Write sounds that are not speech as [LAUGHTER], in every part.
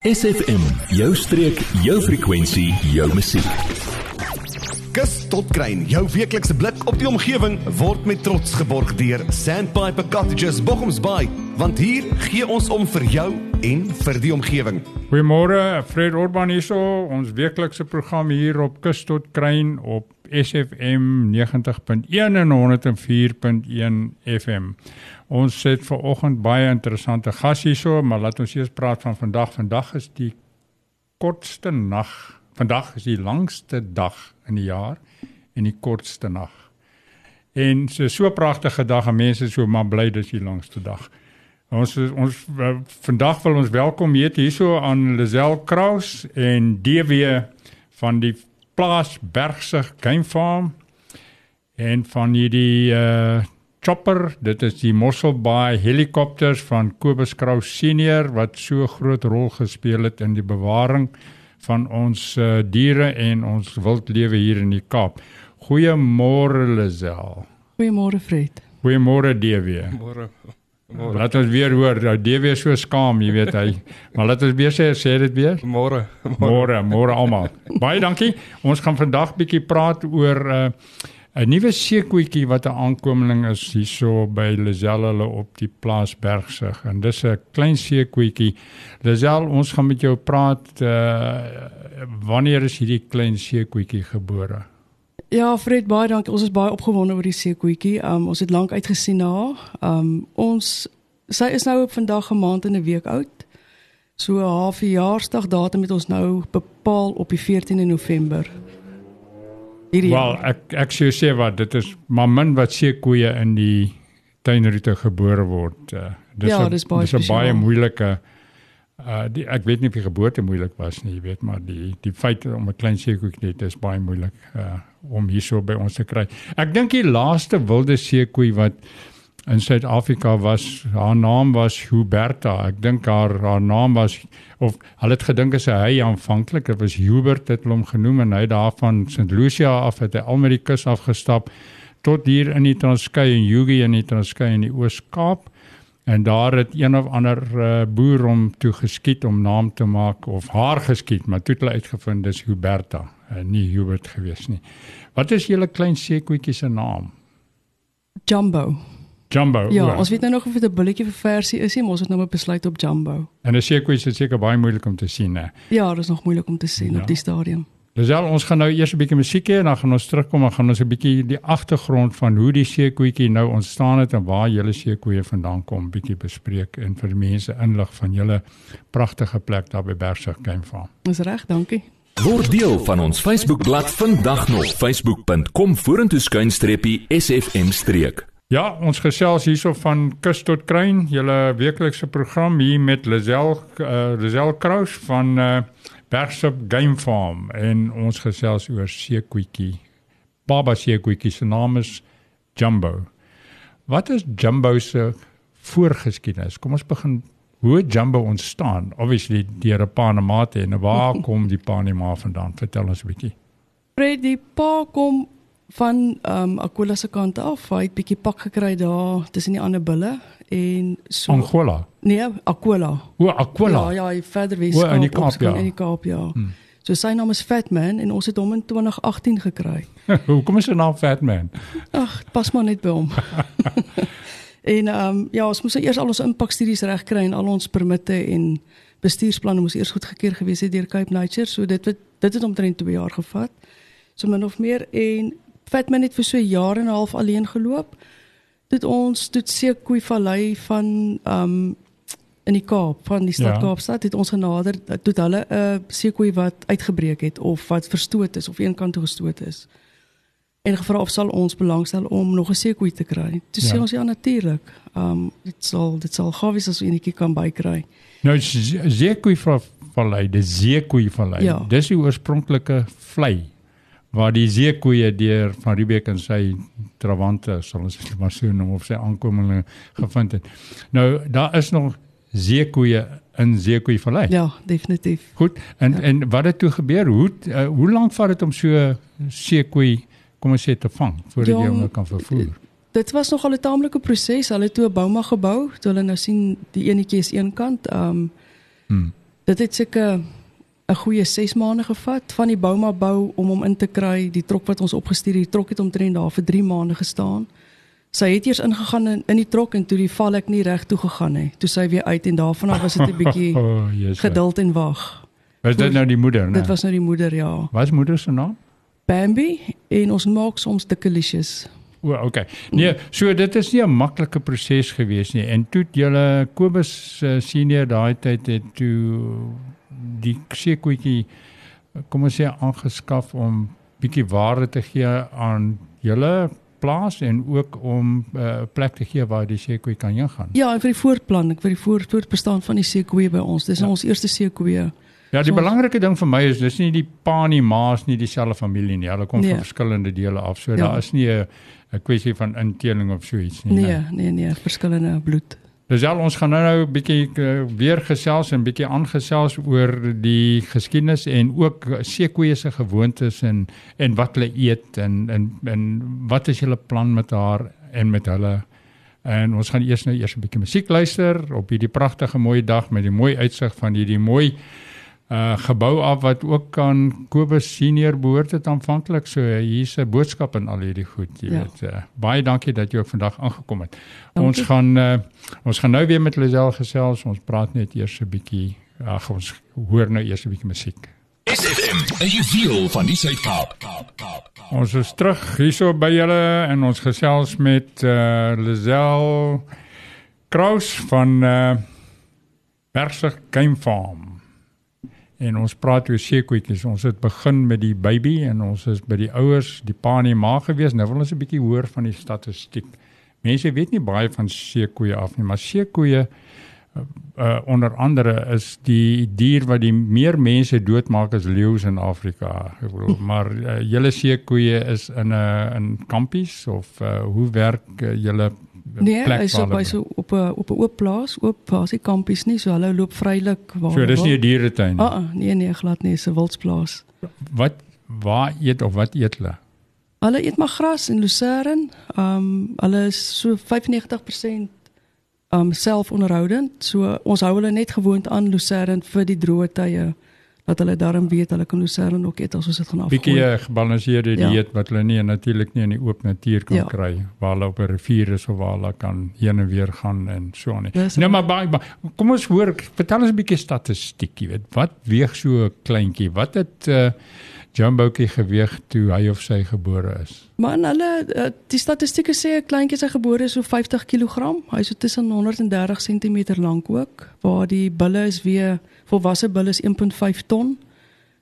SFM, jou streek, jou frekwensie, jou musiek. Kus tot kruin, jou weeklikse blik op die omgewing word met trots geborg deur Sandpiper Cottages Bochums Bay, want hier gee ons om vir jou en vir die omgewing. Goeiemôre, Fred Orban hierso, ons weeklikse program hier op Kus tot kruin op SFM 90.1 en 104.1 FM. Ons het ver oggend baie interessante gas hierso, maar laat ons eers praat van vandag. Vandag is die kortste nag. Vandag is die langste dag in die jaar en die kortste nag. En so so pragtige dag en mense so maar bly dis die langste dag. Ons ons vandag wil ons welkom heet hierso aan Lazel Kraus en DW van die plaas Bergsig Game Farm en van hierdie uh chopper, dit is die Mossel Bay helikopters van Kobus Kraus senior wat so groot rol gespeel het in die bewaring van ons uh, diere en ons wildlewe hier in die Kaap. Goeiemôre Lisel. Goeiemôre Fred. Goeiemôre DW. Môre. Môre. Laat ons weer hoor, nou DW is so skaam, jy weet hy. [LAUGHS] maar laat ons weer sê sê dit weer. Môre. Môre, môre almal. [LAUGHS] Baie dankie. Ons gaan vandag bietjie praat oor 'n uh, 'n nuwe seekoetjie wat 'n aankomeling is hierso by Lazelle hulle op die plaas Bergsig en dis 'n klein seekoetjie. Lazelle, ons gaan met jou praat uh wanneer is hierdie klein seekoetjie gebore? Ja, Fred, baie dankie. Ons is baie opgewonde oor die seekoetjie. Um ons het lank uitgesien na haar. Um ons sy is nou op vandag 'n maand en 'n week oud. So haar verjaarsdag datum het ons nou bepaal op die 14de November hierdie Wel, ek ek sou sê wat dit is maar min wat seekoeie in die tuinroete gebore word. Uh, dis ja, dis baie, dis 'n baie moeilike uh die, ek weet nie of die geboorte moeilik was nie, jy weet maar die die feit om 'n klein seekoetjie net is baie moeilik uh om hierso by ons te kry. Ek dink die laaste wilde seekoei wat in Suid-Afrika was haar naam was Huberta. Ek dink haar haar naam was of hulle het gedink as hy aanvanklik dit was Hubert het hom genoem en hy daarvan St. Lucia af het hy al met die kus afgestap tot hier in die Transkei en Yugi in die Transkei in die Oos-Kaap en daar het een of ander uh, boer hom toe geskiet om naam te maak of haar geskiet maar toe het hulle uitgevind dis Huberta uh, nie Hubert gewees nie. Wat is julle klein seekoetjie se naam? Jumbo. Jumbo. Ja, oor. ons weet nou nog of dit 'n bulletjie vir versie is nie, maar ons het nou maar besluit op Jumbo. En dit seker is seker baie moeilik om te sien, hè. Ja, dit is nog moeilik om te sien ja. op die stadium. Lisel, ons gaan nou eers 'n bietjie musiek hê en dan gaan ons terugkom en gaan ons 'n bietjie die agtergrond van hoe die seekoetjie nou ontstaan het en waar julle seekoeie vandaan kom bietjie bespreek en vir mense inlig van julle pragtige plek daar by Bergsig Game Farm. Dis reg, dankie. Word deel van ons Facebookblad vandag nog facebook.com vorentoe skuinstreepie sfm streek. Ja, ons gesels hierso van kus tot kruin, julle weeklikse program hier met Lazel uh, Lazel Kraus van uh, Bergsop Game Farm en ons gesels oor seekoetjie. Baba seekoetjie se naam is Jumbo. Wat is Jumbo se voorgeskiedenis? Kom ons begin hoe Jumbo ontstaan. Obviously deur 'n pa en 'n ma en waar [LAUGHS] kom die pa en die ma vandaan? Vertel ons 'n bietjie. Freddy pa kom van ehm um, Aquila se kant af, hy het bietjie pak gekry daar tussen die ander bulle en so Angola. Nee, Aquila. O, Aquila. Ja, ja, hy verder Wes Kaap. In die Kaap, ja. In die Kaap, ja. Hmm. So sy naam is Fatman en ons het hom in 2018 gekry. [LAUGHS] Hoe kom sy naam Fatman? Ag, pas maar net by hom. [LAUGHS] en ehm um, ja, ons moes eers al ons impakstudies regkry en al ons permitte en bestuursplanne moes eers goedgekeur gewees het deur Cape Nature, so dit het dit het omtrent 2 jaar gevat. So min of meer en Fatman het vir so 'n jaar en 'n half alleen geloop. Dit ons toe Seekoei Vallei van um in die Kaap, van die stad ja. Kaapstad het ons genader tot hulle 'n uh, Seekoei wat uitgebreek het of wat verstoot is of een kant toe gestoot is. En gevra of sal ons belangstel om nog 'n Seekoei te kry. Toe ja. sê ons ja natuurlik. Um dit sal dit sal gawies as enetjie kan bykry. Nou Seekoei Vallei, die Seekoei Vallei. Ja. Dis die oorspronklike vlei waar die seekoeie deur van Riebeeck en sy trawante sal ons maar so noem of sy aankomelinge gevind het. Nou daar is nog seekoeie in Seekoei Vallei. Ja, definitief. Goed. En ja. en wat het toe gebeur? Hoe uh, hoe lank vat dit om so seekoei kom ons sê te vang voordat jy hom kan vervoer? Dit was nog al 'n taamlike proses. Hulle het toe 'n bouma gebou. Toe hulle nou sien die enetjie is een kant, ehm um, hmm Dit het seker 'n goeie 6 maande gevat van die Bouma bou om hom in te kry. Die trok wat ons opgestuur het, die trok het omtrent daar vir 3 maande gestaan. Sy het eers ingegaan in, in die trok en toe die val ek nie reg toe gegaan nie. Toe sy weer uit en daarvan af was dit 'n bietjie [LAUGHS] oh, yes, geduld en wag. Was dit nou die moeder, né? Dit was nou die moeder, ja. Wat is moeder se naam? Bambi en ons maak soms dikkelicious. O, okay. Nee, so dit is nie 'n maklike proses gewees nie. En toe julle Kobus uh, senior daai tyd het toe die seekoetjie kom ons sê aangeskaf om bietjie waarde te gee aan julle plaas en ook om 'n uh, plek te gee waar die seekoei kan ingaan. Ja, en vir die voortplanting, vir die voortbestaan van die seekoei by ons. Dis ja. ons eerste seekoei. Ja, die so, belangrike ding vir my is dis nie die pa en die ma is nie dieselfde familie nie. Hulle kom nee. van verskillende dele af. So ja. daar is nie 'n 'n kwessie van inteling of so iets nie. Nee, nee, nee, nee verskillende bloed. Dis al ons gaan nou nou 'n bietjie uh, weer gesels en bietjie aangesels oor die geskiedenis en ook seekoeie se gewoontes en en wat hulle eet en en en wat is julle plan met haar en met hulle. En ons gaan eers nou eers 'n bietjie musiek luister op hierdie pragtige mooi dag met die mooi uitsig van hierdie mooi uh gebou af wat ook aan Kobus senior behoort het aanvanklik. So hier's 'n boodskap in al hierdie goed jy ja. weet uh, baie dankie dat jy ook vandag aangekom het. Dankie. ons gaan uh, ons gaan nou weer met Lisel gesels. Ons praat net eers 'n bietjie ag ons hoor nou eers 'n bietjie musiek. SFM as you feel van die Suid-Kaap. Ons is terug hierso by julle en ons gesels met uh, Lisel Kraus van uh, Bergsig Game Farm En ons praat oor seekoetjies. Ons het begin met die baby en ons is by die ouers, die pa en die ma gewees. Nou wil ons 'n bietjie hoor van die statistiek. Mense weet nie baie van seekoeie af nie, maar seekoeie uh, uh onder andere is die dier wat die meer mense doodmaak as leeu's in Afrika. Ek bedoel, [LAUGHS] maar uh, julle seekoeie is in 'n uh, in kampies of uh, hoe werk uh, julle Nee, plek is op so op 'n op 'n oop plaas, oop basie kampies nie, so hulle loop vrylik waar. So dis nie 'n dieretuin nie. Ah, uh, nee nee, glad nie, 'n wildsplaas. Wat waar eet of wat eet hulle? Hulle eet maar gras en lucerne. Ehm um, hulle is so 95% ehm um, selfonderhoudend. So ons hou hulle net gewoond aan lucerne vir die droë tye dat hulle daarom weet hulle kan lucerne ook eet as ons dit gaan afgooi. Bietjie gebalanseerde ja. dieet wat hulle nie natuurlik nie in die oop natuur kan ja. kry waar hulle op 'n rivier is of waar hulle kan heen en weer gaan en so aan. Nou maar baie ba, kom ons hoor vertel ons 'n bietjie statistiek, jy weet. Wat weeg so 'n kleintjie? Wat het uh, Jumbokie geweeg toe hy of sy gebore is? Man, hulle uh, die statistieke sê 'n kleintjie se gebore is so 50 kg. Hy is so tussen 130 cm lank ook, waar die bulle is weer volwasse bulle is 1.5 ton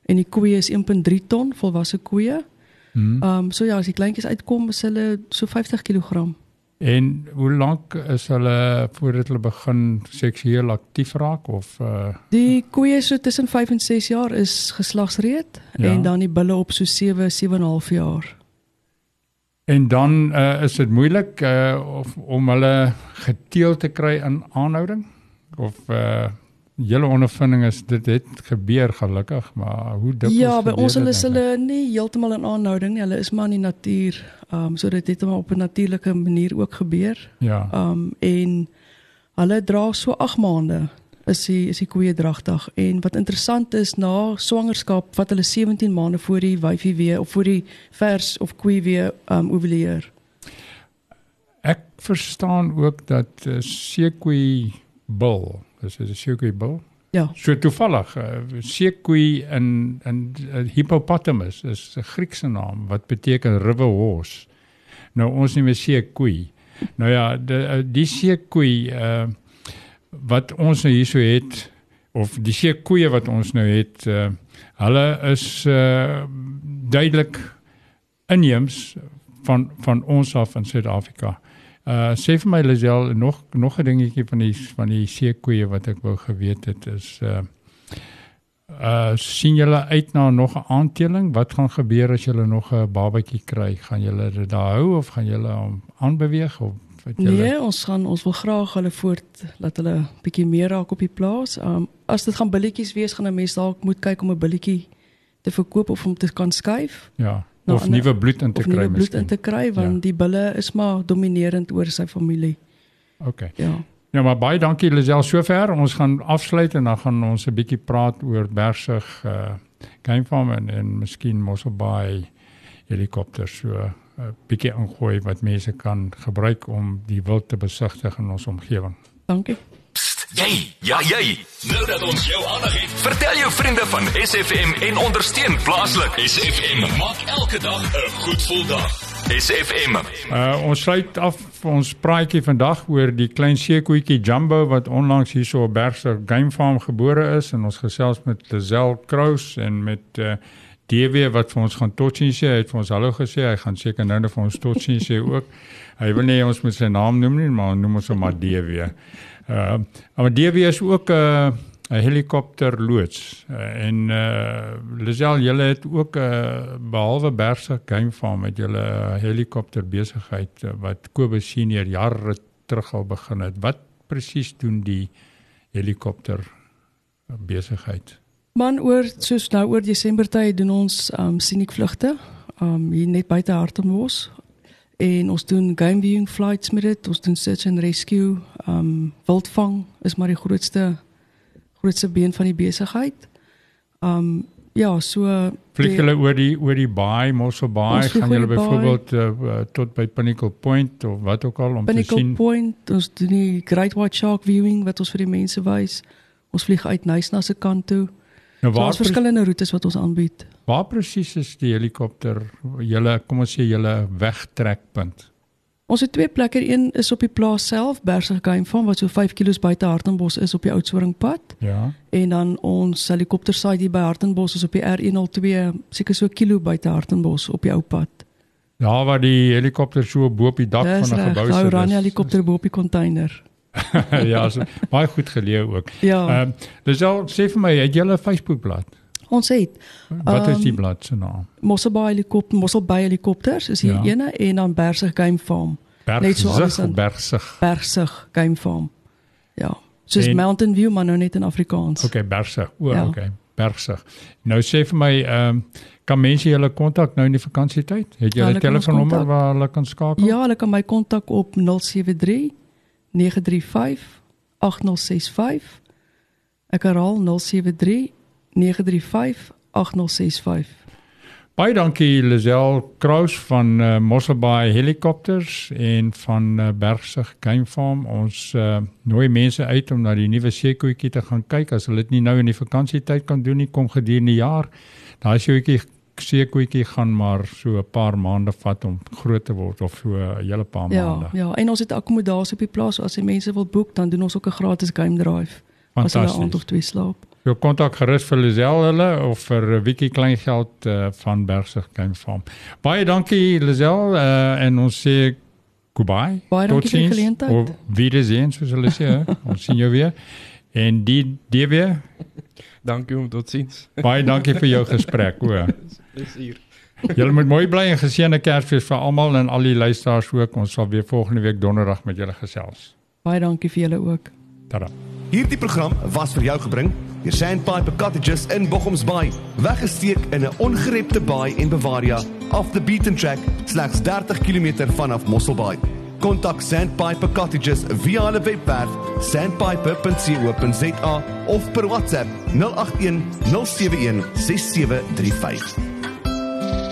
en die koeie is 1.3 ton volwasse koeie. Hmm. Ehm um, so ja, as die kleintjies uitkom is hulle so 50 kg. En hoe lank is hulle voordat hulle begin seksueel aktief raak of uh Die koeie so tussen 5 en 6 jaar is geslagsreed ja. en dan die bulle op so 7 7,5 jaar. En dan uh is dit moeilik uh of om hulle geteel te kry in aanhouding of uh julle ondervinding is dit het gebeur gelukkig, maar hoe dikwels Ja, by ons hulle is hulle nie heeltemal in aanhouding nie. Hulle is maar in die natuur. Ehm um, so dit het maar op 'n natuurlike manier ook gebeur. Ja. Ehm um, en hulle dra so 8 maande is die is die koeie dragtig en wat interessant is na swangerskap wat hulle 17 maande voor die wyfie weer of voor die vers of koei weer ehm um, ovuleer. Ek verstaan ook dat uh, seekoei bil dis is 'n seekoei bil. Ja. So toevallig, uh, seekoei in in uh, hippopotamus is 'n Griekse naam wat beteken river horse. Nou ons nie meer seekoei. Nou ja, die uh, die seekoei uh wat ons nou hierso het of die seekoeie wat ons nou het, uh, hulle is uh duidelik inheems van van ons af in Suid-Afrika. Uh sê vir my Lisel nog nog 'n dingetjie van die van die seekoeie wat ek wou geweet het is uh uh sien julle uit na nog 'n aanteling? Wat gaan gebeur as julle nog 'n babatjie kry? Gaan julle dit daar hou of gaan julle hom aanbeweeg of julle... Nee, ons gaan ons wil graag hulle voort laat hulle bietjie meer raak op die plaas. Um as dit gaan billetjies wees, gaan 'n mens dalk moet kyk om 'n billetjie te verkoop of om te kan skuif. Ja of nuwe bloed in te kry miskien. Bloed in te kry want ja. die bulle is maar dominerend oor sy familie. OK. Ja. Ja, maar baie dankie Lisel sover. Ons gaan afsluit en dan gaan ons 'n bietjie praat oor Bergsig uh game farm en, en miskien Mossel Bay helikopters so 'n uh, bietjie ingooi wat mense kan gebruik om die wild te besigtig in ons omgewing. Dankie. Jy, ja jy. Nou dat ons jou aandag het, vertel jou vriende van SFM en ondersteun plaaslik. SFM maak elke dag 'n goed gevoel dag. SFM. Uh ons sluit af ons praatjie vandag oor die klein seekoetjie Jumbo wat onlangs hierso op Bergster Game Farm gebore is en ons gesels met Lazel Kraus en met uh DW wat vir ons gaan totsiens sê. Hy het vir ons hallo gesê. Hy gaan seker nou net vir ons totsiens sê ook. [LAUGHS] Hy wil nie ons met sy naam noem nie, maar noem ons hom maar DW. Uh maar DW is ook 'n uh, 'n helikopterloods uh, en uh Lisel julle het ook 'n uh, behalwe Bergse Game Farm het julle uh, helikopter besigheid uh, wat Kobus senior jare terug al begin het. Wat presies doen die helikopter besigheid? Man oor soos nou oor Desember tyd doen ons um sinikvlugte um hier net buite Hartenbos en ons doen game viewing flights met dit ons doen search and rescue um wildvang is maar die grootste grootste been van die besigheid. Um ja, so vlieg julle oor die oor die baai, Mossel Baai, gaan julle byvoorbeeld uh, tot by Pinnacle Point of wat ook al om Pinnacle te sien. Pinnacle Point, ons doen die Great White Shark viewing wat ons vir die mense wys. Ons vlieg uit Nysna se kant toe. Nou waar so, verskillende roetes wat ons aanbied. Waar presies is die helikopter julle kom ons sê julle wegtrekpunt? Ons het twee plekke. Een is op die plaas self, Game Farm wat so 5 km buite Hartenbos is op die Oudtshoornpad. Ja. En dan ons helikopter site hier by Hartenbos is op die R102, seker so 'n kilo buite Hartenbos op die ou pad. Ja, waar die helikopter so bo op die dak Dis van 'n gebou sit. Dis 'n oranje helikopter bo op die container. [LAUGHS] ja, so baie goed geleë ook. Ja. Ehm uh, dis al sê vir my, het jy 'n Facebookblad? Ons het. Wat is die blad se naam? Mosselbaai helikopter, Mosselbaai helikopters is hier ja. ene en dan Bergsig Game Farm. Bergsig, net so alles in Bergsig. Bergsig Game Farm. Ja. Soos en, Mountain View maar nou net in Afrikaans. Okay, Bergsig. O, ja. okay. Bergsig. Nou sê vir my ehm um, kan mense julle kontak nou in die vakansietyd? Het jy 'n ja, telefoonnommer waar hulle kan skakel? Ja, hulle kan my kontak op 073 935 8065. Ek herhaal 073 9358065. Baie dankie Lisel Kraus van uh, Mosselbaai Helikopters en van uh, Bergsig Game Farm. Ons uh, nooi mense uit om na die nuwe seekoetjie te gaan kyk. As hulle dit nie nou in die vakansietyd kan doen nie, kom gedurende die jaar. Daai seekoetjie seekoetjie gaan maar so 'n paar maande vat om groot te word of so 'n hele paar ja, maande. Ja, ja, en ons het akkommodasie op die plaas. As jy mense wil boek, dan doen ons ook 'n gratis game drive. As hulle aand of twee slaap. Jou kontak gerus vir Lisel hulle of vir Wiki Kleingeld uh, van Bergsig Game Farm. Baie dankie Lisel uh, en ons sê goodbye. Baie dankie vir die geleentheid. Of wiedersehen soos hulle sê. [LAUGHS] ons sien jou weer. En die die weer. Dankie om totsiens. Baie dankie vir jou gesprek, [LAUGHS] o. Plesier. Julle moet mooi bly en geseënde Kersfees vir almal en al die luisteraars ook. Ons sal weer volgende week donderdag met julle gesels. Baie dankie vir julle ook. Tada. Hierdie program was vir jou gebring deur Sandpiper Cottages in Bochumsbaai. Weggesteek in 'n ongerepte baai en Bavaria, off the beaten track, slegs 30 km vanaf Mosselbaai. Kontak Sandpiper Cottages via hulle webwerf sandpiper.co.za of per WhatsApp 081 071 6735.